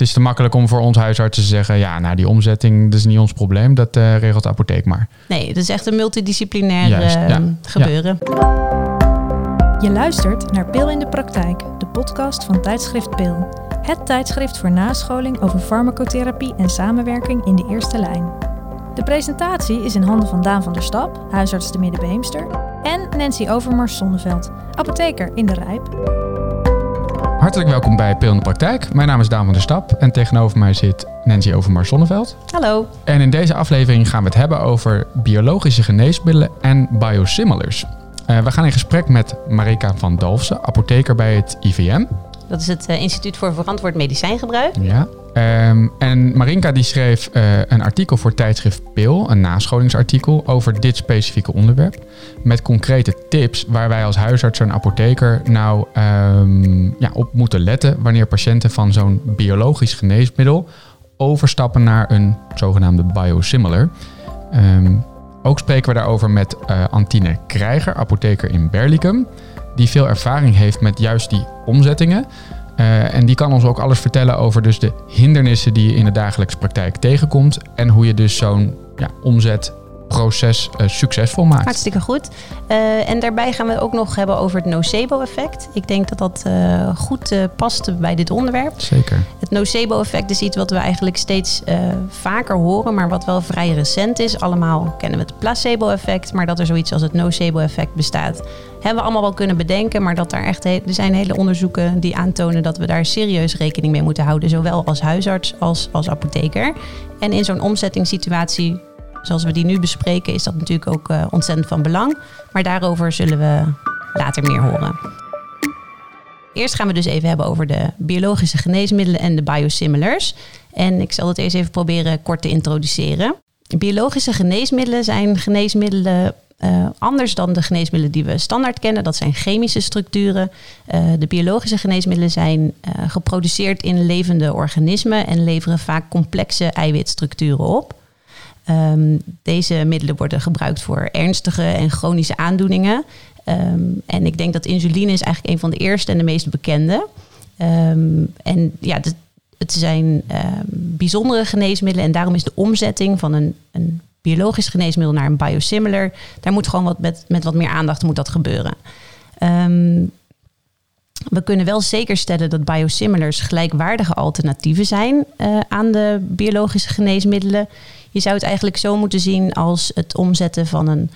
het is te makkelijk om voor ons huisarts te zeggen... ja, nou, die omzetting, dat is niet ons probleem. Dat eh, regelt de apotheek maar. Nee, het is echt een multidisciplinair Juist, eh, ja. gebeuren. Je luistert naar Pil in de Praktijk, de podcast van tijdschrift Pil. Het tijdschrift voor nascholing over farmacotherapie en samenwerking in de eerste lijn. De presentatie is in handen van Daan van der Stap, huisarts te Middenbeemster, en Nancy Overmars Zonneveld, apotheker in de Rijp. Hartelijk welkom bij Pil in de Praktijk. Mijn naam is Daan van der Stap en tegenover mij zit Nancy Overmars Zonneveld. Hallo. En in deze aflevering gaan we het hebben over biologische geneesmiddelen en biosimilars. Eh, we gaan in gesprek met Marika van Dalfsen, apotheker bij het IVM. Dat is het eh, Instituut voor Verantwoord Medicijngebruik. Ja. Ehm, en Marinka die schreef eh, een artikel voor tijdschrift Pil, een nascholingsartikel over dit specifieke onderwerp. Met concrete tips waar wij als huisarts en apotheker nou ehm, ja, op moeten letten wanneer patiënten van zo'n biologisch geneesmiddel overstappen naar een zogenaamde biosimilar. Ehm, ook spreken we daarover met eh, Antine Krijger, apotheker in Berlicum, die veel ervaring heeft met juist die omzettingen. Uh, en die kan ons ook alles vertellen over dus de hindernissen die je in de dagelijkse praktijk tegenkomt. En hoe je dus zo'n ja, omzetproces uh, succesvol maakt. Hartstikke goed. Uh, en daarbij gaan we ook nog hebben over het nocebo-effect. Ik denk dat dat goed past bij dit onderwerp. Zeker. Het nocebo-effect is iets wat we eigenlijk steeds vaker horen, maar wat wel vrij recent is. Allemaal kennen we het placebo-effect, maar dat er zoiets als het nocebo-effect bestaat hebben we allemaal wel kunnen bedenken, maar dat daar echt er zijn hele onderzoeken die aantonen dat we daar serieus rekening mee moeten houden, zowel als huisarts als als apotheker. En in zo'n omzettingssituatie, zoals we die nu bespreken, is dat natuurlijk ook uh, ontzettend van belang. Maar daarover zullen we later meer horen. Eerst gaan we dus even hebben over de biologische geneesmiddelen en de biosimilars. En ik zal het eerst even proberen kort te introduceren. Biologische geneesmiddelen zijn geneesmiddelen uh, anders dan de geneesmiddelen die we standaard kennen. Dat zijn chemische structuren. Uh, de biologische geneesmiddelen zijn geproduceerd in levende organismen en leveren vaak complexe eiwitstructuren op. Um, deze middelen worden gebruikt voor ernstige en chronische aandoeningen. Um, en ik denk dat insuline is eigenlijk een van de eerste en de meest bekende. Um, en ja, het zijn bijzondere geneesmiddelen en daarom is de omzetting van een, een biologisch geneesmiddel naar een biosimilar. Daar moet gewoon wat met, met wat meer aandacht moet dat gebeuren. We kunnen wel zeker stellen dat biosimilars gelijkwaardige alternatieven zijn uh, aan de biologische geneesmiddelen. Je zou het eigenlijk zo moeten zien als het omzetten van een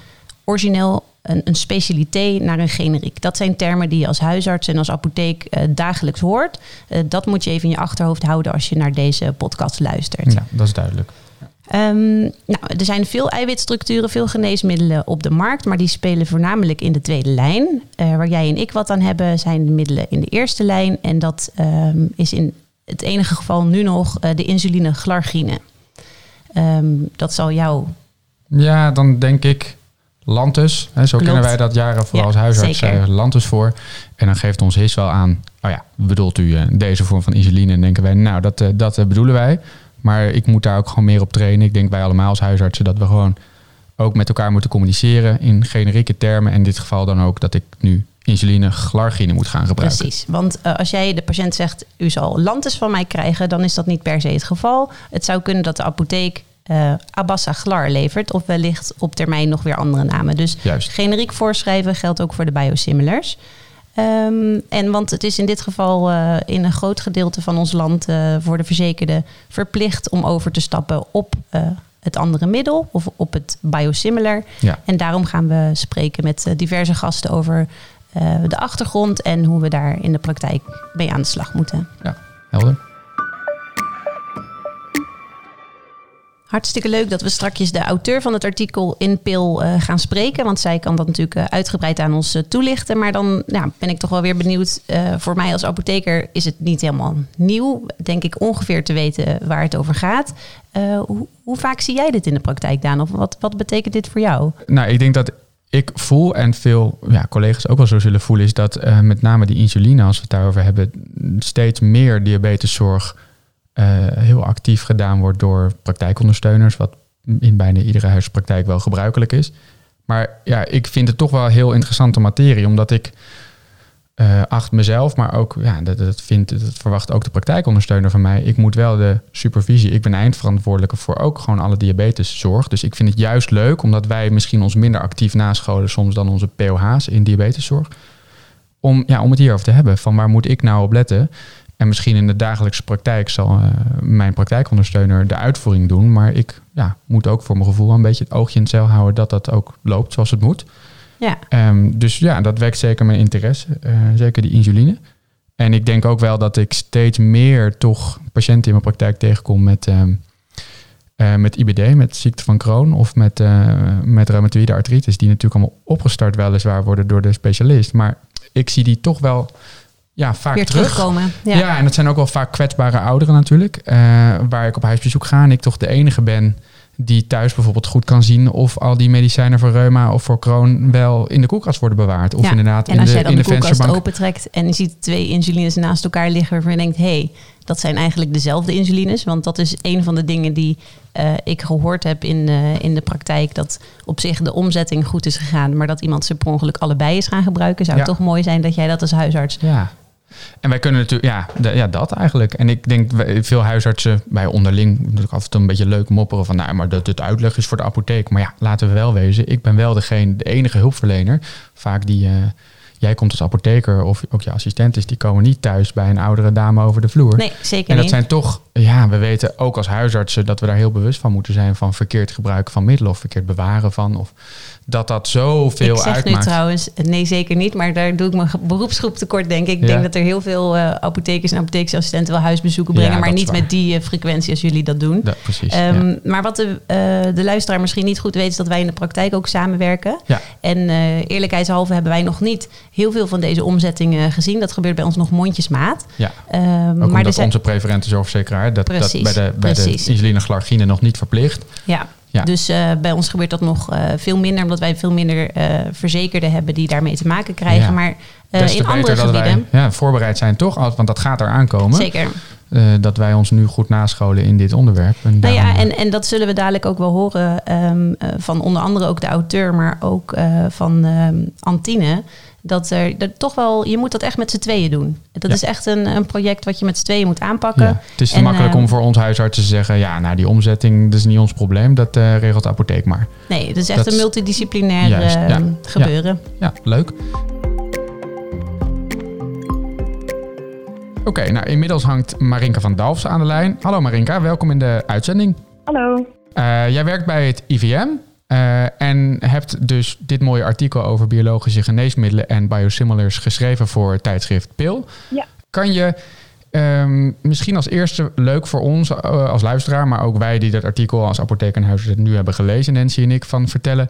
origineel, een, een specialité naar een generiek. Dat zijn termen die je als huisarts en als apotheek uh, dagelijks hoort. Uh, dat moet je even in je achterhoofd houden als je naar deze podcast luistert. Ja, dat is duidelijk. Um, nou, er zijn veel eiwitstructuren, veel geneesmiddelen op de markt, maar die spelen voornamelijk in de tweede lijn. Uh, waar jij en ik wat aan hebben, zijn de middelen in de eerste lijn. En dat um, is in het enige geval nu nog de insuline glargine. Um, dat zal jou. Ja, dan denk ik Lantus. Hè, zo Klopt. kennen wij dat jaren vooral Ja, als huisarts zeker. uh, Lantus voor. En dan geeft ons HIS wel aan, oh ja, bedoelt u uh, deze vorm van insuline? En denken wij, nou, dat, uh, dat bedoelen wij. Maar ik moet daar ook gewoon meer op trainen. Ik denk wij allemaal als huisartsen dat we gewoon ook met elkaar moeten communiceren in generieke termen. En in dit geval dan ook dat ik nu insuline glargine moet gaan gebruiken. Precies, want uh, als jij de patiënt zegt, u zal lantus van mij krijgen, dan is dat niet per se het geval. Het zou kunnen dat de apotheek uh, Abassa-Glar levert of wellicht op termijn nog weer andere namen. Dus Juist. generiek voorschrijven geldt ook voor de biosimilars. Um, en want het is in dit geval uh, in een groot gedeelte van ons land uh, voor de verzekerde verplicht om over te stappen op uh, het andere middel of op het biosimilar. Ja. En daarom gaan we spreken met diverse gasten over de achtergrond en hoe we daar in de praktijk mee aan de slag moeten. Ja, helder. Hartstikke leuk dat we straks de auteur van het artikel in PIL uh, gaan spreken. Want zij kan dat natuurlijk uh, uitgebreid aan ons uh, toelichten. Maar dan ja, ben ik toch wel weer benieuwd. voor mij als apotheker is het niet helemaal nieuw. Denk ik ongeveer te weten waar het over gaat. Hoe, hoe, vaak zie jij dit in de praktijk, Daan? Of wat, wat betekent dit voor jou? Nou, ik denk dat ik voel en veel ja, collega's ook wel zo zullen voelen... is dat met name die insuline, als we het daarover hebben... steeds meer diabeteszorg... Uh, heel actief gedaan wordt door praktijkondersteuners, wat in bijna iedere huispraktijk wel gebruikelijk is. Maar ja, ik vind het toch wel heel interessante materie, omdat ik uh, acht mezelf, maar ook, ja, dat, vindt, dat verwacht ook de praktijkondersteuner van mij. Ik moet wel de supervisie, ik ben eindverantwoordelijke voor ook gewoon alle diabeteszorg. Dus ik vind het juist leuk, omdat wij misschien ons minder actief nascholen soms dan onze POH's in diabeteszorg. Om, ja, om het hierover te hebben, van waar moet ik nou op letten? En misschien in de dagelijkse praktijk zal uh, mijn praktijkondersteuner de uitvoering doen. Maar ik ja, moet ook voor mijn gevoel een beetje het oogje in het zeil houden dat dat ook loopt zoals het moet. Ja. Um, dus ja, dat wekt zeker mijn interesse. Uh, zeker die insuline. En ik denk ook wel dat ik steeds meer toch patiënten in mijn praktijk tegenkom met, um, uh, met IBD, met ziekte van Crohn of met, uh, met reumatoïde artritis, die natuurlijk allemaal opgestart weliswaar worden door de specialist. Maar ik zie die toch wel ja, vaak Weer terug. terugkomen. Ja. ja. en dat zijn ook wel vaak kwetsbare ouderen natuurlijk, waar ik op huisbezoek ga en ik toch de enige ben die thuis bijvoorbeeld goed kan zien of al die medicijnen voor reuma of voor kroon wel in de koelkast worden bewaard. Of inderdaad en als in de, jij dan in de, de koelkast opentrekt en je ziet twee insulines naast elkaar liggen waarvan je denkt, hé, hey, dat zijn eigenlijk dezelfde insulines. Want dat is een van de dingen die uh, ik gehoord heb in, uh, in de praktijk. Dat op zich de omzetting goed is gegaan, maar dat iemand ze per ongeluk allebei is gaan gebruiken. Zou Ja. het toch mooi zijn dat jij dat als huisarts Ja. En wij kunnen natuurlijk, ja, de- ja, dat eigenlijk. En ik denk veel huisartsen bij onderling natuurlijk af en toe een beetje leuk mopperen van, nou, maar dat het uitleg is voor de apotheek. Maar ja, laten we wel wezen, ik ben wel degene, de enige hulpverlener. Vaak die, eh, jij komt als apotheker of ook je assistent is, die komen niet thuis bij een oudere dame over de vloer. Nee, zeker En dat niet. zijn toch, ja, we weten ook als huisartsen dat we daar heel bewust van moeten zijn van verkeerd gebruik van middelen of verkeerd bewaren van. Of dat dat zoveel ik zeg uitmaakt. nu trouwens, nee zeker niet, maar daar doe ik mijn beroepsgroep tekort denk ik. Ik Ja. denk dat er heel veel eh, apothekers en apothekersassistenten wel huisbezoeken Ja, brengen, maar niet met die eh, frequentie als jullie dat doen. Ja, precies. Ehm. Maar wat de, eh, de luisteraar misschien niet goed weet, is dat wij in de praktijk ook samenwerken. Ja. En eerlijkheidshalve hebben wij nog niet heel veel van deze omzettingen gezien. Dat gebeurt bij ons nog mondjesmaat. Ja. Ehm, Ook maar omdat er zijn, onze preferente zorgverzekeraar dat, dat bij de, bij precies. de insulineglargine nog niet verplicht. ja. Ja. Dus eh, bij ons gebeurt dat nog eh, veel minder, omdat wij veel minder eh, verzekerden hebben die daarmee te maken krijgen. Ja. Maar in andere dat gebieden, wij ja, voorbereid zijn toch, want dat gaat eraan komen. zeker. dat wij ons nu goed nascholen in dit onderwerp. En Nou ja, en, en dat zullen we dadelijk ook wel horen ehm, eh, van onder andere ook de auteur, maar ook van ehm, Antine. Dat er dat toch wel, je moet dat echt met z'n tweeën doen. Dat Ja. is echt een, een project wat je met z'n tweeën moet aanpakken. ja, het is te En, makkelijk ehm, om voor ons huisartsen te zeggen... ja, nou, die omzetting, dat is niet ons probleem. Dat eh, regelt de apotheek maar. Nee, het is echt Dat een is- multidisciplinair Juist, eh, ja. gebeuren. Ja, leuk. Oké, nou inmiddels hangt Marinka van Dalfs aan de lijn. Hallo Marinka, welkom in de uitzending. Hallo. Eh, jij werkt bij het IVM eh, en hebt dus dit mooie artikel over biologische geneesmiddelen en biosimilars geschreven voor het tijdschrift Pil. Ja. Kan je ehm, misschien als eerste leuk voor ons eh, als luisteraar, maar ook wij die dat artikel als apotheker en huisarts nu hebben gelezen, Nancy en ik, van vertellen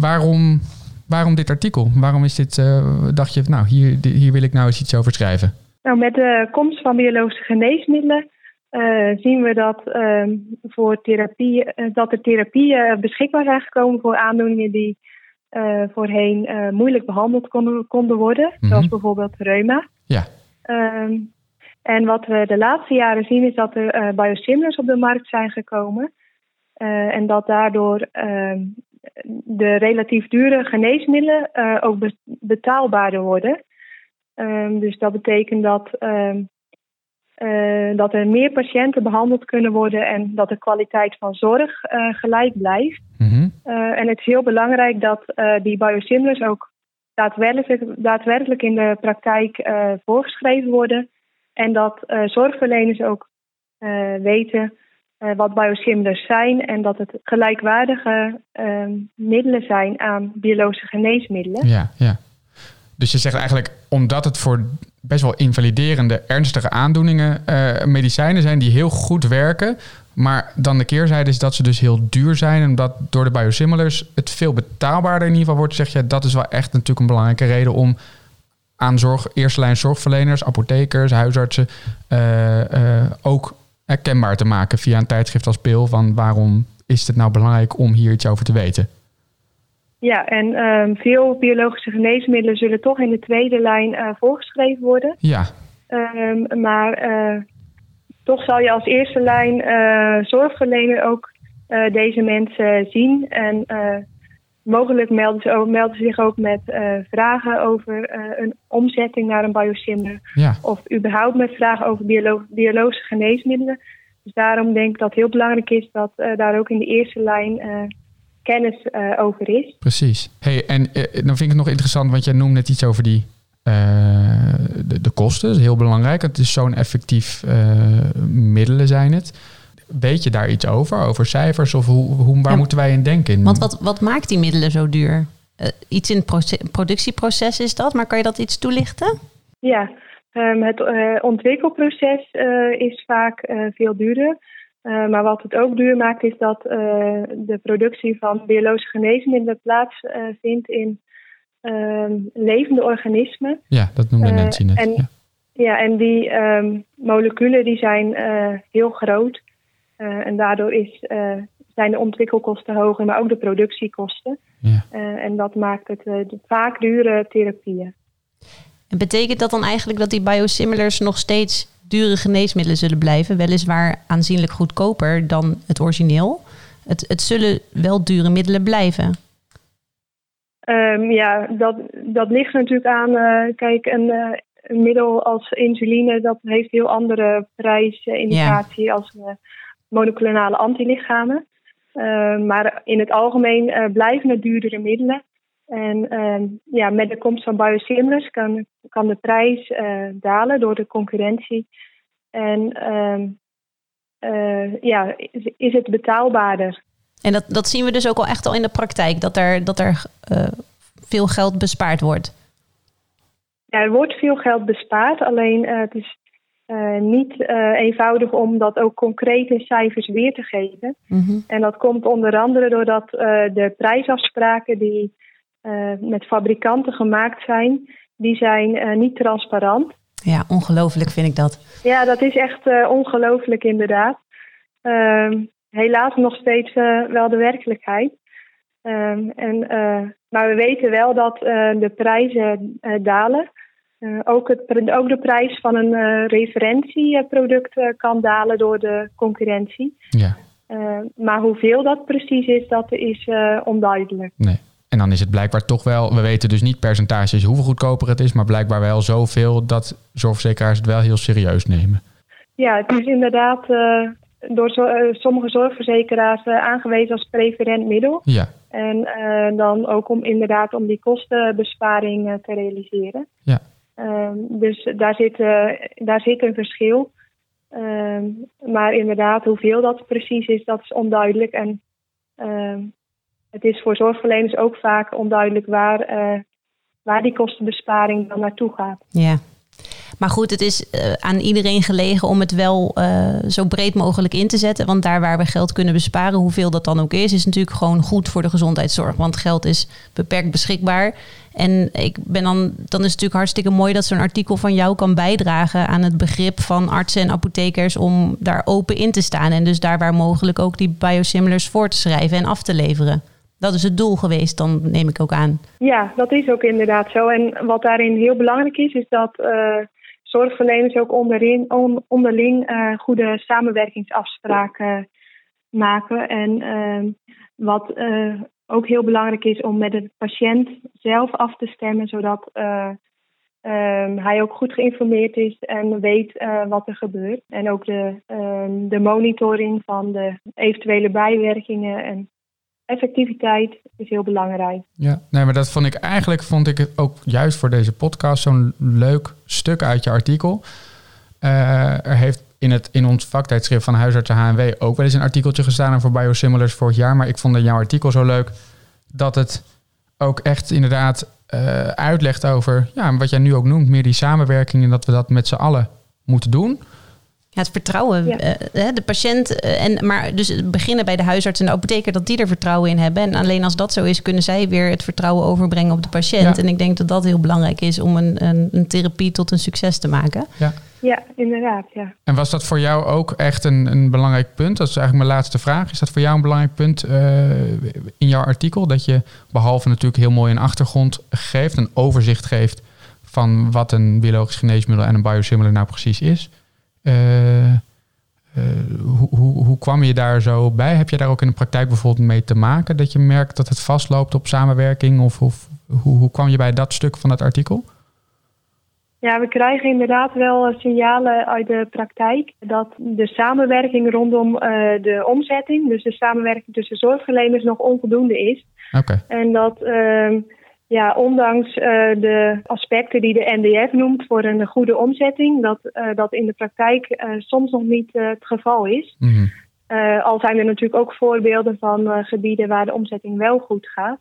waarom, waarom dit artikel? Waarom is dit, eh, dacht je, nou hier, hier wil ik nou eens iets over schrijven? Nou, met de komst van biologische geneesmiddelen eh, zien we dat, ehm, voor therapie, eh, dat er therapieën beschikbaar zijn gekomen voor aandoeningen die eh, voorheen eh, moeilijk behandeld konden, konden worden, Mhm. zoals bijvoorbeeld reuma. Ja. Ehm, en wat we de laatste jaren zien is dat er eh, biosimilars op de markt zijn gekomen. Eh, en dat daardoor ehm, de relatief dure geneesmiddelen eh, ook be- betaalbaarder worden. Dus dat betekent dat, eh, dat er meer patiënten behandeld kunnen worden en dat de kwaliteit van zorg eh, gelijk blijft. Mhm. Eh, en het is heel belangrijk dat die biosimilars ook daadwerkelijk, daadwerkelijk in de praktijk voorgeschreven worden. En dat zorgverleners ook weten wat biosimilars zijn en dat het gelijkwaardige middelen zijn aan biologische geneesmiddelen. Ja, ja. Dus je zegt eigenlijk, omdat het voor best wel invaliderende, ernstige aandoeningen eh, medicijnen zijn die heel goed werken, maar dan de keerzijde is dat ze dus heel duur zijn en dat door de biosimilars het veel betaalbaarder in ieder geval wordt, zeg je, dat is wel echt natuurlijk een belangrijke reden om aan zorg, eerste lijn zorgverleners, apothekers, huisartsen eh, eh, ook herkenbaar te maken via een tijdschrift als Pil van waarom is het nou belangrijk om hier iets over te weten? Ja, en ehm, veel biologische geneesmiddelen zullen toch in de tweede lijn eh, voorgeschreven worden. Ja, Ehm, maar eh, toch zal je als eerste lijn eh, zorgverlener ook deze mensen zien. En mogelijk melden ze, ook, melden ze zich ook met vragen over een omzetting naar een biosimilar. Ja. Of überhaupt met vragen over biolo biologische geneesmiddelen. Dus daarom denk ik dat het heel belangrijk is dat daar ook in de eerste lijn kennis over is. Precies. Hey, en dan vind ik het nog interessant, want jij noemde net iets over die de, de, kosten. Dat is heel belangrijk. Het is zo'n effectief middelen zijn het. Weet je daar iets over, over cijfers of hoe, hoe waar moeten wij in denken? Want wat, wat maakt die middelen zo duur? Uh, iets in het productieproces is dat, maar kan je dat iets toelichten? Ja, um, het uh, ontwikkelproces uh, is vaak veel duurder. Maar wat het ook duur maakt, is dat de productie van biologische geneesmiddelen plaatsvindt in ehm, levende organismen. Ja, dat noemde Nancy net. En, ja. ja. en die um, moleculen die zijn heel groot. Uh, en daardoor is, uh, zijn de ontwikkelkosten hoger, maar ook de productiekosten. Ja. Uh, en dat maakt het vaak dure therapieën. En betekent dat dan eigenlijk dat die biosimilars nog steeds dure geneesmiddelen zullen blijven? Weliswaar aanzienlijk goedkoper dan het origineel. Het, het zullen wel dure middelen blijven. Um, ja, dat, dat ligt natuurlijk aan. kijk, een, een, middel als insuline, dat heeft heel andere prijsindicatie als monoclonale antilichamen. Uh, maar in het algemeen uh, blijven het duurdere middelen. En uh, ja, met de komst van biosimilars kan, kan de prijs uh, dalen door de concurrentie. En ehm, ja, is, is, het betaalbaarder. En dat, dat zien we dus ook al echt al in de praktijk, dat er, dat er veel geld bespaard wordt. Ja, er wordt veel geld bespaard, alleen het is uh, niet uh, eenvoudig om dat ook concreet in cijfers weer te geven. Mm -hmm. En dat komt onder andere doordat uh, de prijsafspraken die met fabrikanten gemaakt zijn, die zijn niet transparant. Ja, ongelooflijk vind ik dat. Ja, dat is echt ongelooflijk inderdaad. Ehm, helaas nog steeds wel de werkelijkheid. Ehm, en, maar we weten wel dat de prijzen dalen. Uh, ook, het, ook de prijs van een uh, referentieproduct uh, kan dalen door de concurrentie. Ja. maar hoeveel dat precies is, dat is onduidelijk. Nee. En dan is het blijkbaar toch wel, we weten dus niet percentages hoeveel goedkoper het is, maar blijkbaar wel zoveel dat zorgverzekeraars het wel heel serieus nemen. Ja, het is inderdaad door zo, sommige zorgverzekeraars aangewezen als preferent middel. Ja. En dan ook om inderdaad om die kostenbesparing te realiseren. Ja. Um, dus daar zit, daar zit een verschil. Um, maar inderdaad, hoeveel dat precies is, dat is onduidelijk. En um, het is voor zorgverleners ook vaak onduidelijk waar, uh, waar die kostenbesparing dan naartoe gaat. Ja. Maar goed, het is uh, aan iedereen gelegen om het wel uh, zo breed mogelijk in te zetten. Want daar waar we geld kunnen besparen, hoeveel dat dan ook is, is natuurlijk gewoon goed voor de gezondheidszorg. Want geld is beperkt beschikbaar. En ik ben dan, dan is het natuurlijk hartstikke mooi dat zo'n artikel van jou kan bijdragen aan het begrip van artsen en apothekers om daar open in te staan. En dus daar waar mogelijk ook die biosimilars voor te schrijven en af te leveren. Dat is het doel geweest, dan neem ik ook aan. Ja, dat is ook inderdaad zo. En wat daarin heel belangrijk is, is dat uh, zorgverleners ook onderin, on, onderling uh, goede samenwerkingsafspraken maken. En uh, wat ook heel belangrijk is om met de patiënt zelf af te stemmen, zodat um, hij ook goed geïnformeerd is en weet wat er gebeurt. En ook de, um, de monitoring van de eventuele bijwerkingen en effectiviteit is heel belangrijk. Ja, nee, maar dat vond ik eigenlijk vond ik het ook juist voor deze podcast zo'n leuk stuk uit je artikel. Uh, er heeft in, het, in ons vaktijdschrift van huisartsen HNW ook wel eens een artikeltje gestaan over biosimilars vorig jaar. Maar ik vond in jouw artikel zo leuk dat het ook echt inderdaad uh, uitlegt over ja, wat jij nu ook noemt, meer die samenwerking en dat we dat met z'n allen moeten doen. Ja, het vertrouwen. Ja. Uh, de patiënt, uh, en, maar dus beginnen bij de huisarts en de apotheker dat die er vertrouwen in hebben. En alleen als dat zo is, kunnen zij weer het vertrouwen overbrengen op de patiënt. Ja. En ik denk dat dat heel belangrijk is om een, een, een therapie tot een succes te maken. Ja. Ja, inderdaad. Ja. En was dat voor jou ook echt een, een belangrijk punt? Dat is eigenlijk mijn laatste vraag. Is dat voor jou een belangrijk punt uh, in jouw artikel? Dat je behalve natuurlijk heel mooi een achtergrond geeft, een overzicht geeft van wat een biologisch geneesmiddel en een biosimilar nou precies is. Uh, uh, hoe, hoe, hoe, kwam je daar zo bij? Heb je daar ook in de praktijk bijvoorbeeld mee te maken? Dat je merkt dat het vastloopt op samenwerking? Of, of hoe, hoe kwam je bij dat stuk van het artikel? Ja, we krijgen inderdaad wel signalen uit de praktijk dat de samenwerking rondom uh, de omzetting, dus de samenwerking tussen zorgverleners, nog onvoldoende is. Oké. En dat uh, ja, ondanks uh, de aspecten die de NDF noemt voor een goede omzetting, dat uh, dat in de praktijk soms nog niet het geval is. Mm -hmm. al zijn er natuurlijk ook voorbeelden van gebieden waar de omzetting wel goed gaat.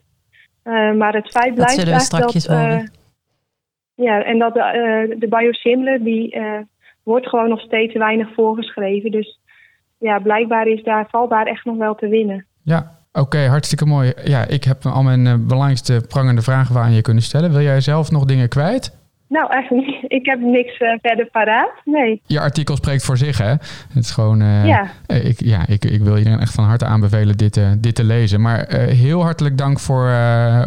maar het feit blijft dat eigenlijk dat. Ja, en dat de, de biosimilar die wordt gewoon nog steeds weinig voorgeschreven. Dus ja, blijkbaar is daar, valt daar echt nog wel te winnen. Ja, Oké, okay, hartstikke mooi. Ja, ik heb al mijn uh, belangrijkste prangende vragen aan je kunnen stellen. Wil jij zelf nog dingen kwijt? Nou, eigenlijk niet. Ik heb niks uh, verder paraat. Nee. Je artikel spreekt voor zich, hè? Het is gewoon. Uh, ja. Ik, ja, ik, ik wil iedereen echt van harte aanbevelen dit, dit te lezen. Maar heel hartelijk dank voor,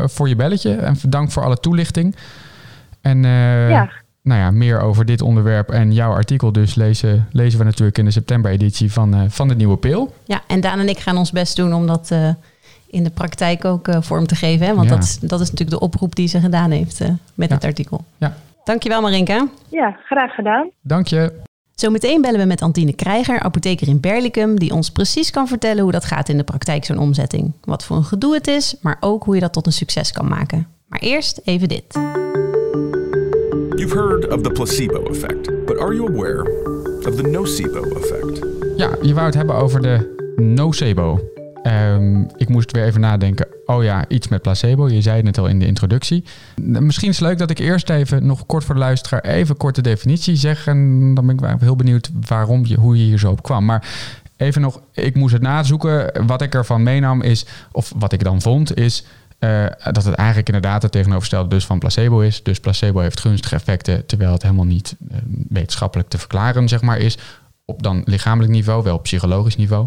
voor je belletje en dank voor alle toelichting. En ja nou ja, meer over dit onderwerp en jouw artikel dus lezen, lezen we natuurlijk in de september-editie van, uh, van de Nieuwe Pil. Ja, en Daan en ik gaan ons best doen om dat uh, in de praktijk ook uh, vorm te geven. Hè? Want Ja. dat, is, dat is natuurlijk de oproep die ze gedaan heeft met Ja. het artikel. Ja. Dankjewel Marinka. Ja, graag gedaan. Dank je. Zometeen bellen we met Antine Krijger, apotheker in Berlicum, die ons precies kan vertellen hoe dat gaat in de praktijk, zo'n omzetting. Wat voor een gedoe het is, maar ook hoe je dat tot een succes kan maken. Maar eerst even dit. You've heard of the placebo effect, but are you aware of the nocebo effect? Ja, je wou het hebben over de nocebo. Ehm, ik moest weer even nadenken. Oh ja, iets met placebo. Je zei het net al in de introductie. Misschien is het leuk dat ik eerst even nog kort voor de luisteraar even kort de definitie zeg. En dan ben ik heel benieuwd waarom je, hoe je hier zo op kwam. Maar even nog, ik moest het nazoeken. Wat ik ervan meenam is, of wat ik dan vond, is uh, dat het eigenlijk inderdaad het tegenovergestelde dus van placebo is. Dus placebo heeft gunstige effecten, terwijl het helemaal niet uh, wetenschappelijk te verklaren zeg maar, is. Op dan lichamelijk niveau, wel op psychologisch niveau.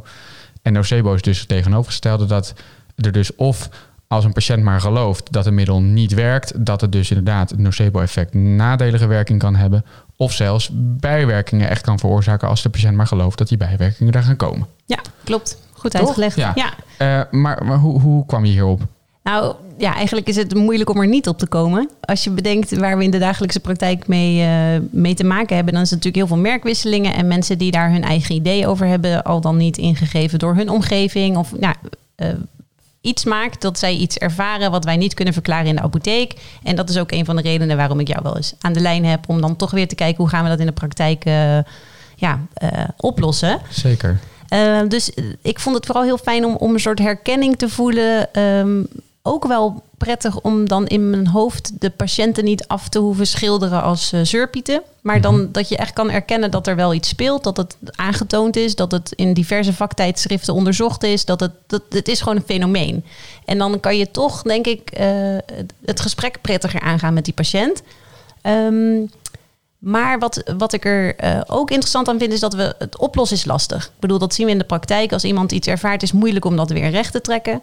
En nocebo is dus het tegenovergestelde dat er dus of als een patiënt maar gelooft dat een middel niet werkt, dat het dus inderdaad het nocebo-effect nadelige werking kan hebben. Of zelfs bijwerkingen echt kan veroorzaken als de patiënt maar gelooft dat die bijwerkingen er gaan komen. Ja, klopt. Goed Toch? uitgelegd. Ja. ja. Uh, maar maar hoe, hoe kwam je hierop? Nou ja, eigenlijk is het moeilijk om er niet op te komen. Als je bedenkt waar we in de dagelijkse praktijk mee, uh, mee te maken hebben, dan is er natuurlijk heel veel merkwisselingen. En mensen die daar hun eigen idee over hebben, al dan niet ingegeven door hun omgeving. Of nou, uh, iets maakt dat zij iets ervaren wat wij niet kunnen verklaren in de apotheek. En dat is ook een van de redenen waarom ik jou wel eens aan de lijn heb. Om dan toch weer te kijken hoe gaan we dat in de praktijk uh, ja, oplossen. Zeker. dus ik vond het vooral heel fijn om, om een soort herkenning te voelen. Um, ook wel prettig om dan in mijn hoofd de patiënten niet af te hoeven schilderen als uh, zeurpieten. Maar dan dat je echt kan erkennen dat er wel iets speelt. Dat het aangetoond is. Dat het in diverse vaktijdschriften onderzocht is. Dat het, dat, het is gewoon een fenomeen. En dan kan je toch, denk ik, uh, het gesprek prettiger aangaan met die patiënt. Um, maar wat, wat ik er uh, ook interessant aan vind, is dat we het oplossen is lastig. Ik bedoel, dat zien we in de praktijk. Als iemand iets ervaart, is moeilijk om dat weer recht te trekken.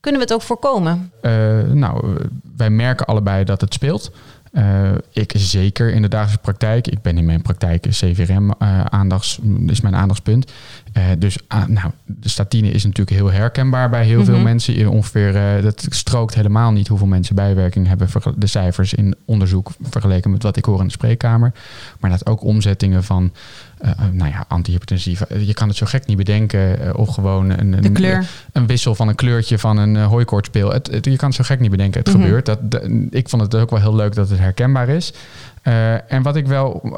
Kunnen we het ook voorkomen? Uh, nou, wij merken allebei dat het speelt. Uh, ik zeker in de dagelijkse praktijk. Ik ben in mijn praktijk CVRM uh, aandachts, is mijn aandachtspunt. Uh, dus nou, de statine is natuurlijk heel herkenbaar bij heel mm -hmm. veel mensen. Ongeveer, dat strookt helemaal niet hoeveel mensen bijwerking hebben. De cijfers in onderzoek vergeleken met wat ik hoor in de spreekkamer. Maar dat ook omzettingen van uh, nou ja, antihypertensiva. Je kan het zo gek niet bedenken. Uh, of gewoon een, een, een wissel van een kleurtje van een uh, hooikoortspeel. Het, het, je kan het zo gek niet bedenken. Het Mhm. mm -hmm. gebeurt. Dat, de, ik vond het ook wel heel leuk dat het herkenbaar is. Uh, en wat ik wel,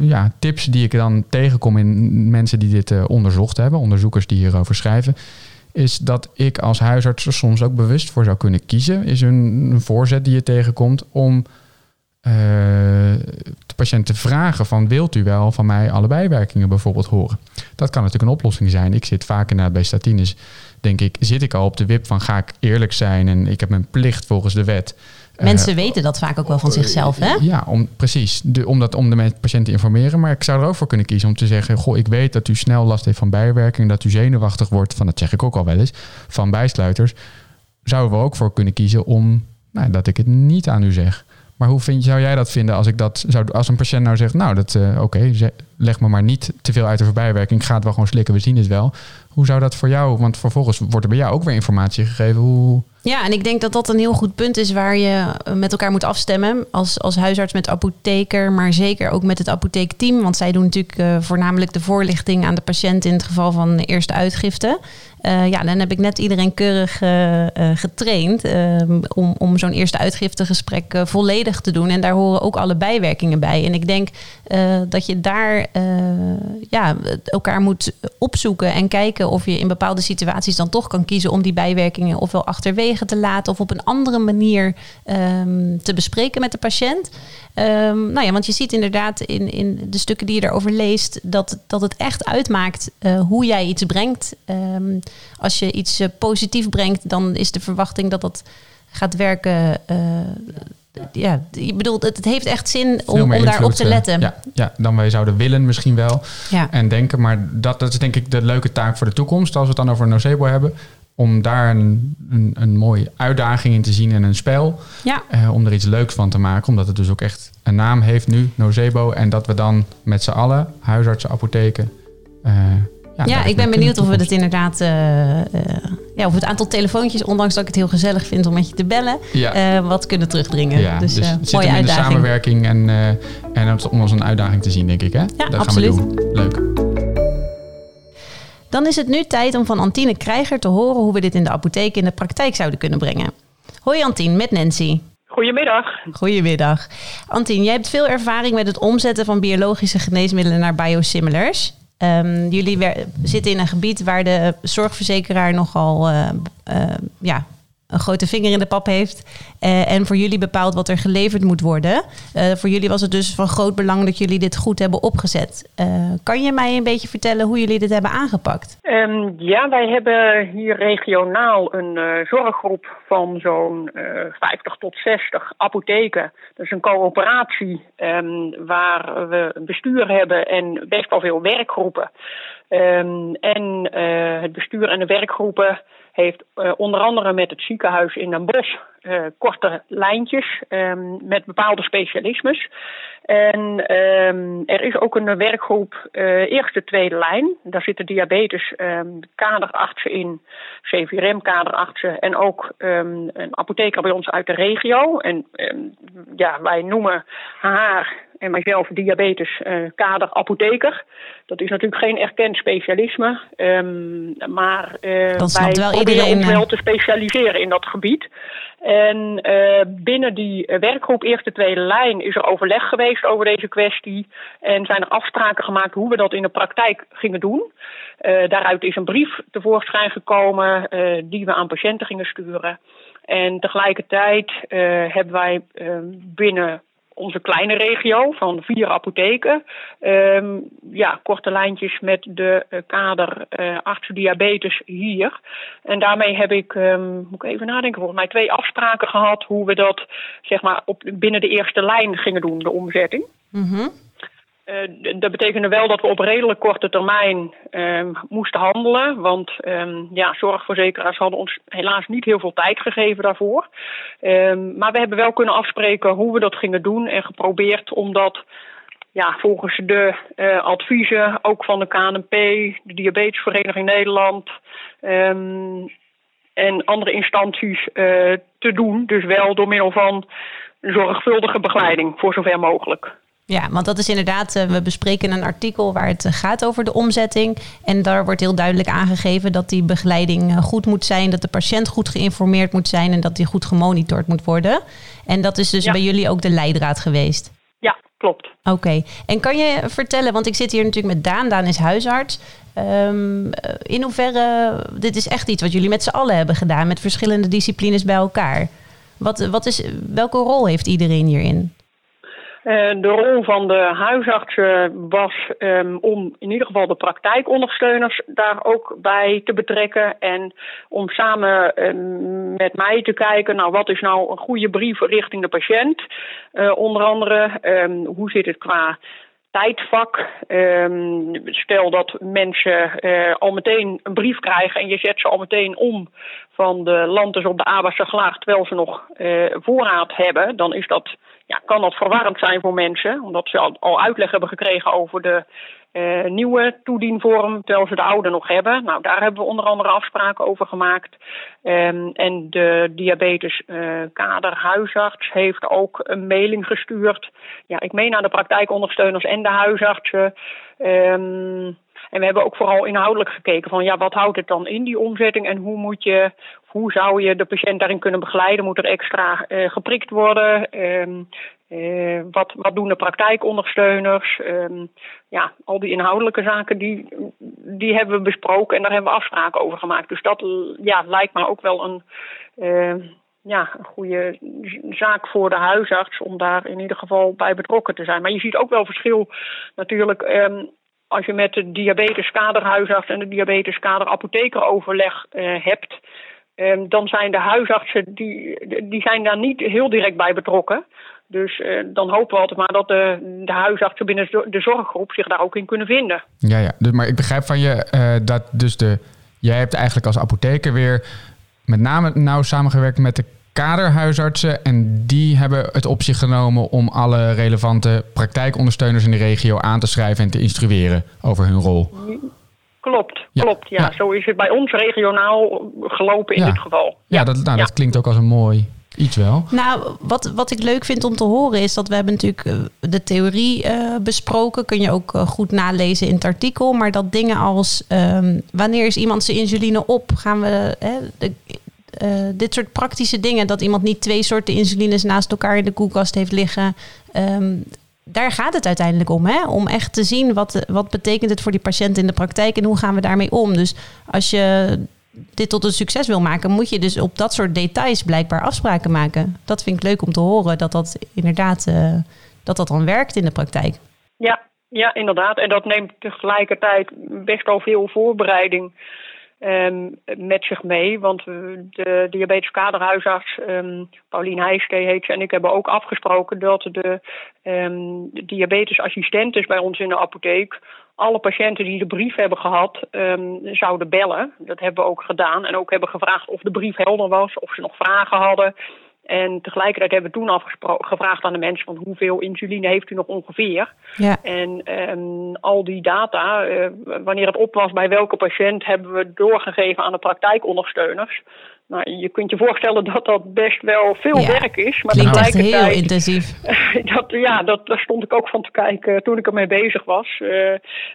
ja, tips die ik dan tegenkom in mensen die dit onderzocht hebben, onderzoekers die hierover schrijven, is dat ik als huisarts er soms ook bewust voor zou kunnen kiezen. Is een, een voorzet die je tegenkomt om uh, de patiënt te vragen van wilt u wel van mij alle bijwerkingen bijvoorbeeld horen. Dat kan natuurlijk een oplossing zijn. Ik zit vaak inderdaad bij statines, denk ik, zit ik al op de wip van ga ik eerlijk zijn en ik heb mijn plicht volgens de wet. Mensen uh, weten dat vaak ook wel van zichzelf, hè? Ja, om, precies. De, om, dat, om de patiënt te informeren. Maar ik zou er ook voor kunnen kiezen om te zeggen... goh, ik weet dat u snel last heeft van bijwerking... dat u zenuwachtig wordt, van dat zeg ik ook al wel eens... van bijsluiters. Zouden we ook voor kunnen kiezen om... Nou, dat ik het niet aan u zeg. Maar hoe vind, zou jij dat vinden als ik dat zou, als een patiënt nou zegt... nou, dat uh, oké, leg me maar niet te veel uit de voorbijwerking. Ik ga het wel gewoon slikken, we zien het wel. Hoe zou dat voor jou, want vervolgens wordt er bij jou ook weer informatie gegeven. Hoe, Ja, en ik denk dat dat een heel goed punt is waar je met elkaar moet afstemmen. Als, als huisarts met apotheker, maar zeker ook met het apotheekteam. Want zij doen natuurlijk eh, voornamelijk de voorlichting aan de patiënt in het geval van eerste uitgifte. Eh, ja, dan heb ik net iedereen keurig eh, eh, getraind ehm, om, om zo'n eerste uitgiftegesprek eh, volledig te doen. En daar horen ook alle bijwerkingen bij. En ik denk eh, dat je daar eh, ja, elkaar moet opzoeken en kijken of je in bepaalde situaties dan toch kan kiezen om die bijwerkingen ofwel achterwege te laten of op een andere manier ehm, te bespreken met de patiënt. Ehm, nou ja, want je ziet inderdaad in, in de stukken die je erover leest dat, dat het echt uitmaakt eh, hoe jij iets brengt. Ehm, als je iets uh, positief brengt, dan is de verwachting dat dat gaat werken. Uh, ja, je bedoelt, het, het heeft echt zin om, om daarop te letten. Ja, ja, dan wij zouden willen misschien wel ja. en denken. Maar dat, dat is denk ik de leuke taak voor de toekomst. Als we het dan over nocebo hebben om daar een, een, een, mooie uitdaging in te zien en een spel. Ja. Uh, om er iets leuks van te maken. Omdat het dus ook echt een naam heeft nu, Nocebo. En dat we dan met z'n allen, huisartsen, apotheken... Uh, ja, ja ik ben benieuwd of we het inderdaad... Uh, ja, of het aantal telefoontjes, ondanks dat ik het heel gezellig vind om met je te bellen... Ja. wat kunnen terugdringen. Ja, dus, dus mooie het zit uitdaging. in de samenwerking en, en om als een uitdaging te zien, denk ik. Hè? Ja, dat absoluut. gaan we doen. Leuk. Dan is het nu tijd om van Antine Krijger te horen hoe we dit in de apotheek in de praktijk zouden kunnen brengen. Hoi Antine, met Nancy. Goedemiddag. Goedemiddag. Antine, jij hebt veel ervaring met het omzetten van biologische geneesmiddelen naar biosimilars. Um, jullie zitten in een gebied waar de zorgverzekeraar nogal uh, uh, ja, een grote vinger in de pap heeft. Uh, en voor jullie bepaalt wat er geleverd moet worden. Uh, voor jullie was het dus van groot belang dat jullie dit goed hebben opgezet. Uh, kan je mij een beetje vertellen hoe jullie dit hebben aangepakt? Um, ja, wij hebben hier regionaal een zorggroep van zo'n 50 tot 60 apotheken. Dat is een coöperatie um, waar we een bestuur hebben en best wel veel werkgroepen. Um, en het bestuur en de werkgroepen heeft uh, onder andere met het ziekenhuis in Den Bosch uh, korte lijntjes um, met bepaalde specialismes. En um, er is ook een werkgroep uh, eerste, tweede lijn. Daar zitten diabetes um, kaderartsen in, CVRM kaderartsen en ook een apotheker bij ons uit de regio. En ja, wij noemen haar en mijzelf diabetes uh, kader apotheker. Dat is natuurlijk geen erkend specialisme, um, maar uh, dat wij wel proberen iedereen, ons wel te specialiseren in dat gebied. En uh, binnen die werkgroep Eerste Tweede Lijn is er overleg geweest over deze kwestie. En zijn er afspraken gemaakt hoe we dat in de praktijk gingen doen. daaruit is een brief tevoorschijn gekomen die we aan patiënten gingen sturen. En tegelijkertijd hebben wij binnen onze kleine regio van vier apotheken. Um, ja, korte lijntjes met de uh, kader uh, artsen diabetes hier. En daarmee heb ik, um, moet ik even nadenken, volgens mij twee afspraken gehad hoe we dat zeg maar op, binnen de eerste lijn gingen doen, de omzetting. Mm. Uh, dat betekende wel dat we op redelijk korte termijn um, moesten handelen. Want um, ja, zorgverzekeraars hadden ons helaas niet heel veel tijd gegeven daarvoor. Um, maar we hebben wel kunnen afspreken hoe we dat gingen doen. En geprobeerd om dat ja, volgens de uh, adviezen, ook van de KNP, de Diabetesvereniging Nederland en andere instanties uh, te doen. Dus wel door middel van zorgvuldige begeleiding, voor zover mogelijk. Ja, want dat is inderdaad, uh, we bespreken een artikel waar het gaat over de omzetting. En daar wordt heel duidelijk aangegeven dat die begeleiding goed moet zijn, dat de patiënt goed geïnformeerd moet zijn en dat die goed gemonitord moet worden. En dat is dus ja. bij jullie ook de leidraad geweest. Ja, klopt. Oké, okay. en kan je vertellen, want ik zit hier natuurlijk met Daan, Daan is huisarts. Um, in hoeverre, dit is echt iets wat jullie met z'n allen hebben gedaan, met verschillende disciplines bij elkaar. Wat, wat is, welke rol heeft iedereen hierin? Uh, de rol van de huisartsen was um, om in ieder geval de praktijkondersteuners daar ook bij te betrekken. En om samen um, met mij te kijken, nou wat is nou een goede brief richting de patiënt. Uh, onder andere, um, hoe zit het qua tijdvak. Ehm, stel dat mensen uh, al meteen een brief krijgen en je zet ze al meteen om van de landers op de Abasse Glaag terwijl ze nog voorraad hebben, dan is dat, ja, kan dat verwarrend zijn voor mensen, omdat ze al, uitleg hebben gekregen over de uh, nieuwe toedienvorm, terwijl ze de oude nog hebben. Nou, daar hebben we onder andere afspraken over gemaakt. Um, en de diabetes uh, kaderhuisarts heeft ook een mailing gestuurd. Ja, ik meen naar de praktijkondersteuners en de huisartsen. Um, en we hebben ook vooral inhoudelijk gekeken van ja, wat houdt het dan in die omzetting en hoe moet je, hoe zou je de patiënt daarin kunnen begeleiden? Moet er extra uh, geprikt worden? Um, uh, wat, wat doen de praktijkondersteuners? Um, ja, al die inhoudelijke zaken die, die hebben we besproken en daar hebben we afspraken over gemaakt. Dus dat ja, lijkt me ook wel een, uh, ja, een goede zaak voor de huisarts om daar in ieder geval bij betrokken te zijn. Maar je ziet ook wel verschil natuurlijk. Als je met de diabeteskaderhuisarts en de diabeteskader overleg uh, hebt, um, dan zijn de huisartsen die, die zijn daar niet heel direct bij betrokken. Dus uh, dan hopen we altijd maar dat de, de huisartsen binnen de zorggroep zich daar ook in kunnen vinden. Ja, ja. Dus, maar ik begrijp van je uh, dat dus de. Jij hebt eigenlijk als apotheker weer met name nauw samengewerkt met de kaderhuisartsen. En die hebben het op zich genomen om alle relevante praktijkondersteuners in de regio aan te schrijven en te instrueren over hun rol. Klopt, ja. klopt. Ja. ja. zo is het bij ons regionaal gelopen in ja. dit geval. Ja, dat, nou, dat klinkt ook als een mooi iets wel. Nou, wat, wat ik leuk vind om te horen is dat we hebben natuurlijk de theorie uh, besproken. Kun je ook uh, goed nalezen in het artikel. Maar dat dingen als um, wanneer is iemand zijn insuline op? Gaan we hè, de, uh, dit soort praktische dingen, dat iemand niet twee soorten insulines naast elkaar in de koelkast heeft liggen. Um, daar gaat het uiteindelijk om. Hè? Om echt te zien wat, wat betekent het voor die patiënt in de praktijk en hoe gaan we daarmee om. Dus als je dit tot een succes wil maken, moet je dus op dat soort details blijkbaar afspraken maken. Dat vind ik leuk om te horen, dat dat inderdaad uh, dat dat dan werkt in de praktijk. Ja, ja, inderdaad. En dat neemt tegelijkertijd best wel veel voorbereiding um, met zich mee. Want de diabetes kaderhuisarts, um, Paulien Heijske heet ze, en ik hebben ook afgesproken dat de um, diabetesassistentes bij ons in de apotheek alle patiënten die de brief hebben gehad, zouden bellen. Dat hebben we ook gedaan. En ook hebben gevraagd of de brief helder was, of ze nog vragen hadden. En tegelijkertijd hebben we toen gevraagd aan de mensen van hoeveel insuline heeft u nog ongeveer. Ja. En um, al die data, uh, wanneer het op was bij welke patiënt, hebben we doorgegeven aan de praktijkondersteuners. Nou, je kunt je voorstellen dat dat best wel veel ja, werk is. Maar klinkt echt heel intensief. dat, ja, dat, daar stond ik ook van te kijken toen ik ermee bezig was. Uh,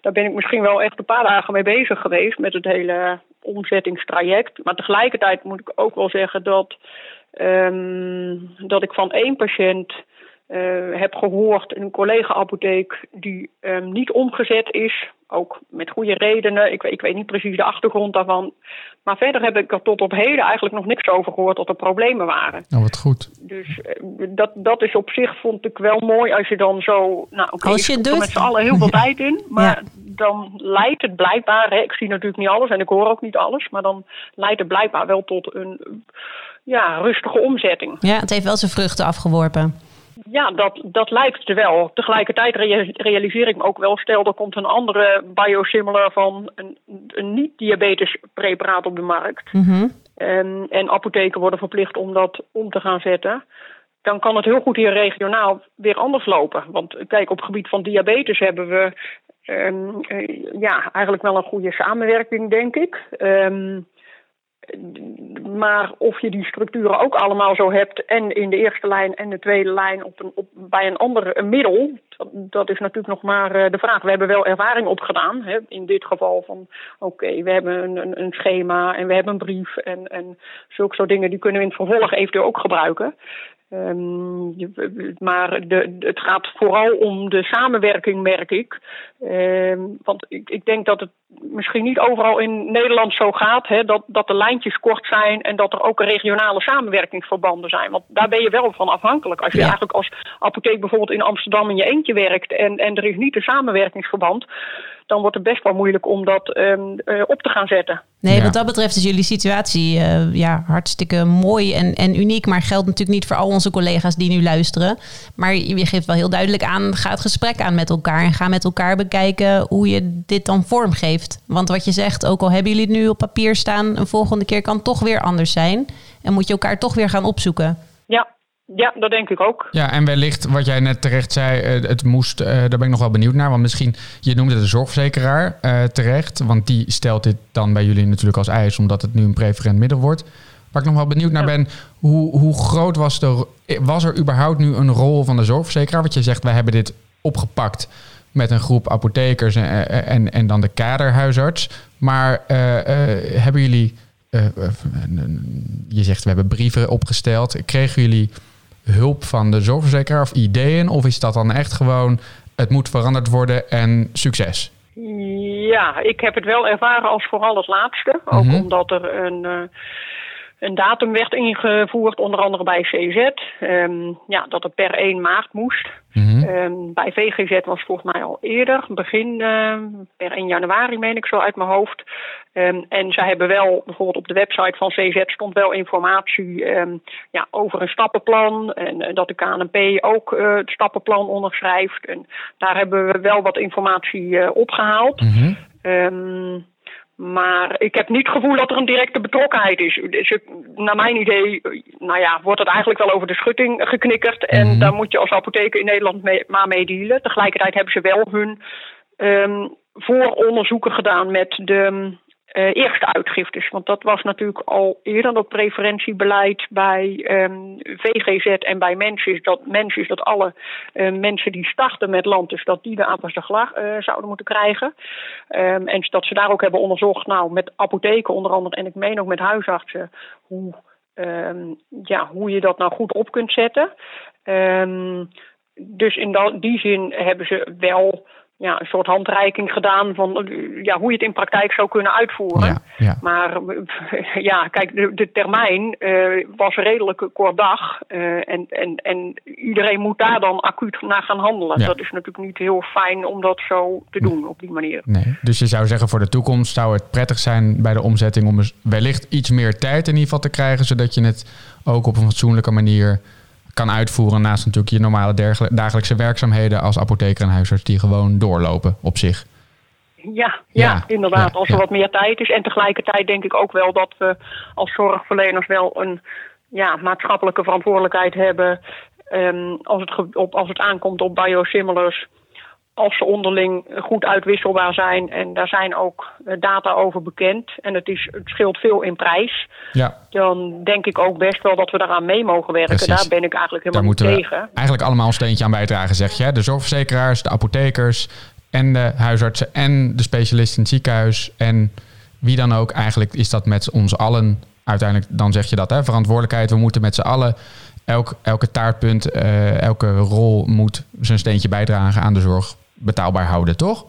daar ben ik misschien wel echt een paar dagen mee bezig geweest met het hele omzettingstraject. Maar tegelijkertijd moet ik ook wel zeggen dat Um, dat ik van één patiënt uh, heb gehoord, een collega-apotheek, die um, niet omgezet is. Ook met goede redenen. Ik, ik, weet niet precies de achtergrond daarvan. Maar verder heb ik er tot op heden eigenlijk nog niks over gehoord dat er problemen waren. Nou, wat goed. Dus uh, dat, dat is op zich, vond ik wel mooi als je dan zo. Nou, oké, als je doet. met z'n allen heel veel tijd in. Maar ja. dan leidt het blijkbaar. Hè, ik zie natuurlijk niet alles en ik hoor ook niet alles. Maar dan leidt het blijkbaar wel tot een ja, rustige omzetting. Ja, het heeft wel zijn vruchten afgeworpen. Ja, dat, dat lijkt er wel. Tegelijkertijd realiseer ik me ook wel, stel er komt een andere biosimilar van een, een niet-diabetes preparaat op de markt. Mm -hmm. en, en apotheken worden verplicht om dat om te gaan zetten. Dan kan het heel goed hier regionaal weer anders lopen. Want kijk, op het gebied van diabetes hebben we um, uh, ja, eigenlijk wel een goede samenwerking, denk ik. Um, maar of je die structuren ook allemaal zo hebt en in de eerste lijn en de tweede lijn op een, op, bij een ander middel, dat, is natuurlijk nog maar uh, de vraag. We hebben wel ervaring opgedaan, hè, in dit geval van oké, we hebben een, een, een, schema en we hebben een brief en, en zulke soort dingen die kunnen we in het vervolg eventueel ook gebruiken. Um, maar de, het gaat vooral om de samenwerking, merk ik. Um, want ik, ik, denk dat het misschien niet overal in Nederland zo gaat, hè, dat, dat de lijntjes kort zijn en dat er ook regionale samenwerkingsverbanden zijn. Want daar ben je wel van afhankelijk. Als je ja. eigenlijk als apotheek bijvoorbeeld in Amsterdam in je eentje werkt en, en er is niet een samenwerkingsverband, dan wordt het best wel moeilijk om dat ehm, eh, op te gaan zetten. Nee, Ja. wat dat betreft is jullie situatie eh, ja, hartstikke mooi en, en uniek. Maar geldt natuurlijk niet voor al onze collega's die nu luisteren. Maar je geeft wel heel duidelijk aan, ga het gesprek aan met elkaar. En ga met elkaar bekijken hoe je dit dan vormgeeft. Want wat je zegt, ook al hebben jullie het nu op papier staan... een volgende keer kan het toch weer anders zijn. En moet je elkaar toch weer gaan opzoeken. Ja, ja dat denk ik ook. Ja, en wellicht wat jij net terecht zei, eh, het moest, eh, daar ben ik nog wel benieuwd naar. Want misschien, je noemde de zorgverzekeraar eh, terecht. Want die stelt dit dan bij jullie natuurlijk als eis, omdat het nu een preferent middel wordt. Waar ik nog wel benieuwd naar ben, hoe, hoe groot was, de, was er überhaupt nu een rol van de zorgverzekeraar? Want je zegt, wij hebben dit opgepakt met een groep apothekers en, en, en dan de kaderhuisarts. Maar hebben jullie, je zegt, we hebben brieven opgesteld. Kregen jullie hulp van de zorgverzekeraar of ideeën? Of is dat dan echt gewoon, het moet veranderd worden en succes? Ja, ik heb het wel ervaren als vooral het laatste. Ook Mhm. omdat er een, eh, een datum werd ingevoerd, onder andere bij CZ. Ehm, ja, dat het per 1 maart moest. Mhm. Ehm, bij VGZ was volgens mij al eerder, begin ehm, per 1 januari meen ik zo uit mijn hoofd. Ehm, en zij hebben wel, bijvoorbeeld op de website van CZ stond wel informatie ehm, ja, over een stappenplan. En eh, dat de KNP ook eh, het stappenplan onderschrijft. En daar hebben we wel wat informatie eh, opgehaald. Mhm. Ehm, maar ik heb niet het gevoel dat er een directe betrokkenheid is. Dus ik- naar mijn idee, nou ja, wordt het eigenlijk wel over de schutting geknikkerd. En Mhm. daar moet je als apotheker in Nederland mee, maar mee dealen. Tegelijkertijd hebben ze wel hun vooronderzoeken gedaan met de eh, eerste uitgiftes. Want dat was natuurlijk al eerder dat preferentiebeleid bij ehm, VGZ en bij mensen dat, mensen dat alle eh, mensen die starten met landus, dat die de apenstaglag eh zouden moeten krijgen. Ehm, en dat ze daar ook hebben onderzocht, nou met apotheken onder andere en ik meen ook met huisartsen, hoe, ehm, ja, hoe je dat nou goed op kunt zetten. Dus in die zin hebben ze wel ja, een soort handreiking gedaan van ja, hoe je het in praktijk zou kunnen uitvoeren. Ja, ja. Maar ja, kijk, de, de termijn eh, was redelijk kort dag. eh, en, en, en iedereen moet daar dan acuut naar gaan handelen. Ja. Dat is natuurlijk niet heel fijn om dat zo te doen op die manier. Nee. Dus je zou zeggen voor de toekomst zou het prettig zijn bij de omzetting om wellicht iets meer tijd in ieder geval te krijgen, zodat je het ook op een fatsoenlijke manier kan uitvoeren naast natuurlijk je normale dagelijkse werkzaamheden als apotheker en huisarts die gewoon doorlopen op zich. Ja, ja, Ja, inderdaad. ja, als er ja. wat meer tijd is. En tegelijkertijd denk ik ook wel dat we als zorgverleners wel een ja, maatschappelijke verantwoordelijkheid hebben. ehm, als, het op, als het aankomt op biosimilars. Als ze onderling goed uitwisselbaar zijn. En daar zijn ook eh, data over bekend. En het, is, het scheelt veel in prijs. Ja, Dan denk ik ook best wel dat we daaraan mee mogen werken. Precies. Daar ben ik eigenlijk daar helemaal niet moeten we tegen. eigenlijk allemaal een steentje aan bijdragen, zeg je. De zorgverzekeraars, de apothekers en de huisartsen en de specialisten in het ziekenhuis. En wie dan ook, eigenlijk is dat met ons allen, uiteindelijk dan zeg je dat, hè? verantwoordelijkheid. We moeten met z'n allen, elk, elke taartpunt, eh, elke rol moet zijn steentje bijdragen aan de zorg betaalbaar houden, toch?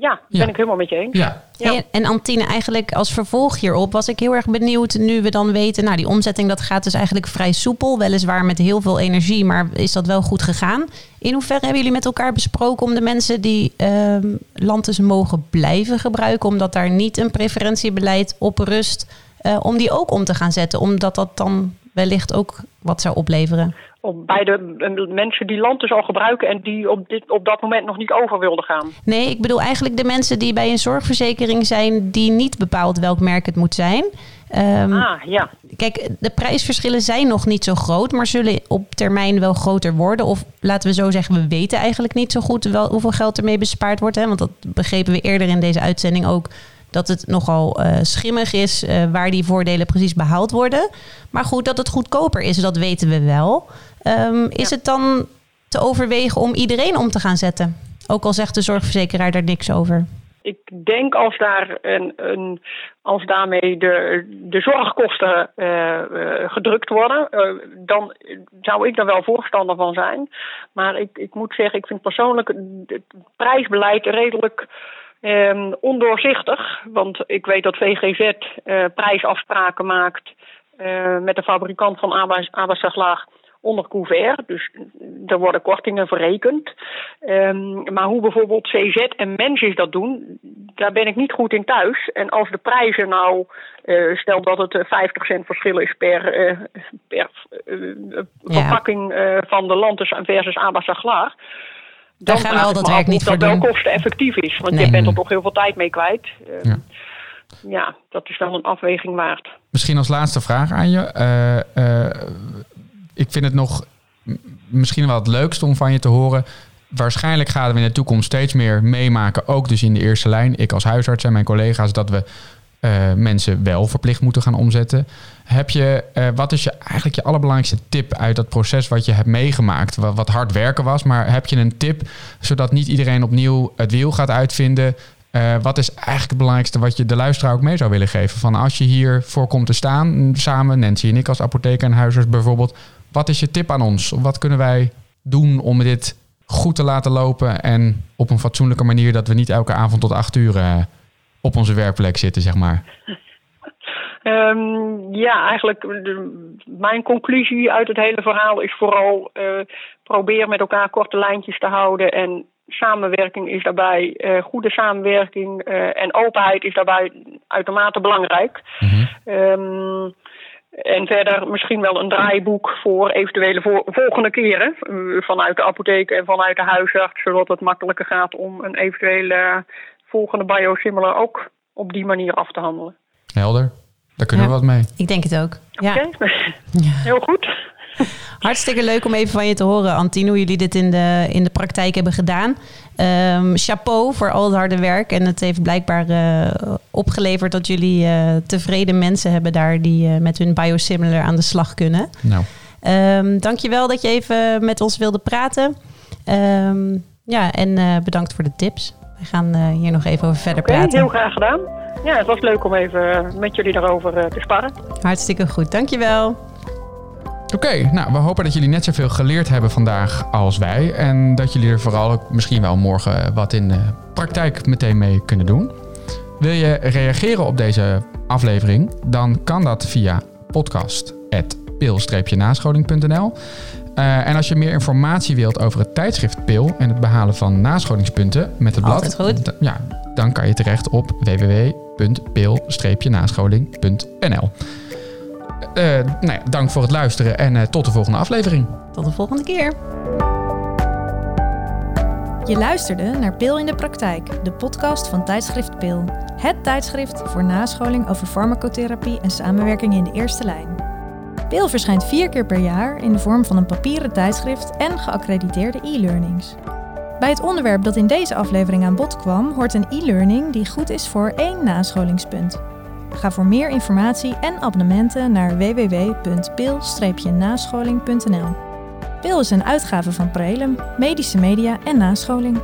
Ja, Ja. ben ik helemaal met je eens. Ja. En Antine, eigenlijk als vervolg hierop was ik heel erg benieuwd nu we dan weten, nou die omzetting dat gaat dus eigenlijk vrij soepel, weliswaar met heel veel energie, maar is dat wel goed gegaan? In hoeverre hebben jullie met elkaar besproken om de mensen die ehm Lantus mogen blijven gebruiken, omdat daar niet een preferentiebeleid op rust, eh, om die ook om te gaan zetten, omdat dat dan wellicht ook wat zou opleveren? Op, bij de mensen die Lantus al gebruiken en die op, dit, op dat moment nog niet over wilden gaan. Nee, ik bedoel eigenlijk de mensen die bij een zorgverzekering zijn die niet bepaalt welk merk het moet zijn. Ehm, Ah, ja. Kijk, de prijsverschillen zijn nog niet zo groot, maar zullen op termijn wel groter worden. Of laten we zo zeggen, we weten eigenlijk niet zo goed wel hoeveel geld ermee bespaard wordt. Hè? Want dat begrepen we eerder in deze uitzending ook. Dat het nogal eh, schimmig is eh, waar die voordelen precies behaald worden. Maar goed, dat het goedkoper is, dat weten we wel. Ehm, is het dan te overwegen om iedereen om te gaan zetten? Ook al zegt de zorgverzekeraar daar niks over. Ik denk als, daar een, een, als daarmee de, de zorgkosten eh, gedrukt worden, dan zou ik daar wel voorstander van zijn. Maar ik, ik moet zeggen, ik vind persoonlijk het prijsbeleid redelijk eh, ondoorzichtig. Want ik weet dat VGZ eh, prijsafspraken maakt eh, met de fabrikant van Abbasaglaag onder couvert. Dus er worden kortingen verrekend. Um, maar hoe bijvoorbeeld CZ en Mensis dat doen, daar ben ik niet goed in thuis. En als de prijzen nou, uh, stel dat het 50 verschil is per, uh, per uh, verpakking van de Lantes versus Abbasaglar. Dan gaan we al dat werk niet voor dat wel kosteneffectief is. Want nee. je bent er toch heel veel tijd mee kwijt. Ja. ja. dat is wel een afweging waard. Misschien als laatste vraag aan je ik vind het nog misschien wel het leukste om van je te horen. Waarschijnlijk gaan we in de toekomst steeds meer meemaken, ook dus in de eerste lijn. Ik als huisarts en mijn collega's, dat we uh, mensen wel verplicht moeten gaan omzetten. Heb je, uh, wat is je, eigenlijk je allerbelangrijkste tip uit dat proces wat je hebt meegemaakt? Wat, hard werken was, maar heb je een tip zodat niet iedereen opnieuw het wiel gaat uitvinden? Uh, wat is eigenlijk het belangrijkste wat je de luisteraar ook mee zou willen geven? Van als je hier voor komt te staan, samen, Nancy en ik als apotheker en huisarts bijvoorbeeld, wat is je tip aan ons? Wat kunnen wij doen om dit goed te laten lopen en op een fatsoenlijke manier dat we niet elke avond tot acht uur op onze werkplek zitten, zeg maar? Um, ja, eigenlijk de, mijn conclusie uit het hele verhaal is vooral uh, probeer met elkaar korte lijntjes te houden en samenwerking is daarbij, uh, goede samenwerking en openheid is daarbij uitermate belangrijk. Mm -hmm. um, en verder misschien wel een draaiboek voor eventuele vo volgende keren. Vanuit de apotheek en vanuit de huisarts. Zodat het makkelijker gaat om een eventuele volgende biosimilar ook op die manier af te handelen. Helder. Daar kunnen ja, we wat mee. Ik denk het ook. Ja. Oké, okay. heel goed. Hartstikke leuk om even van je te horen, Antine, hoe jullie dit in de, in de praktijk hebben gedaan. Um, chapeau voor al het harde werk. En het heeft blijkbaar uh, opgeleverd dat jullie uh, tevreden mensen hebben daar die uh, met hun biosimilar aan de slag kunnen. Nou. Um, dankjewel dat je even met ons wilde praten. Um, ja, en bedankt voor de tips. We gaan hier nog even over verder okay, praten. Heel graag gedaan. Ja, het was leuk om even met jullie daarover te sparren. Hartstikke goed, dankjewel. Oké, okay, nou, we hopen dat jullie net zoveel geleerd hebben vandaag als wij. En dat jullie er vooral ook misschien wel morgen wat in de praktijk meteen mee kunnen doen. Wil je reageren op deze aflevering? Dan kan dat via podcast.pil-nascholing.nl En als je meer informatie wilt over het tijdschrift Pil en het behalen van nascholingspunten met het blad, goed. ja, dan kan je terecht op www.pil-nascholing.nl. Uh, nou ja, dank voor het luisteren en uh, tot de volgende aflevering. Tot de volgende keer. Je luisterde naar Pil in de Praktijk, de podcast van tijdschrift Pil. Het tijdschrift voor nascholing over farmacotherapie en samenwerking in de eerste lijn. Pil verschijnt vier keer per jaar in de vorm van een papieren tijdschrift en geaccrediteerde e-learnings. Bij het onderwerp dat in deze aflevering aan bod kwam, hoort een e-learning die goed is voor één nascholingspunt. Ga voor meer informatie en abonnementen naar www.pil-nascholing.nl. Pil is een uitgave van Prelum, medische media en nascholing.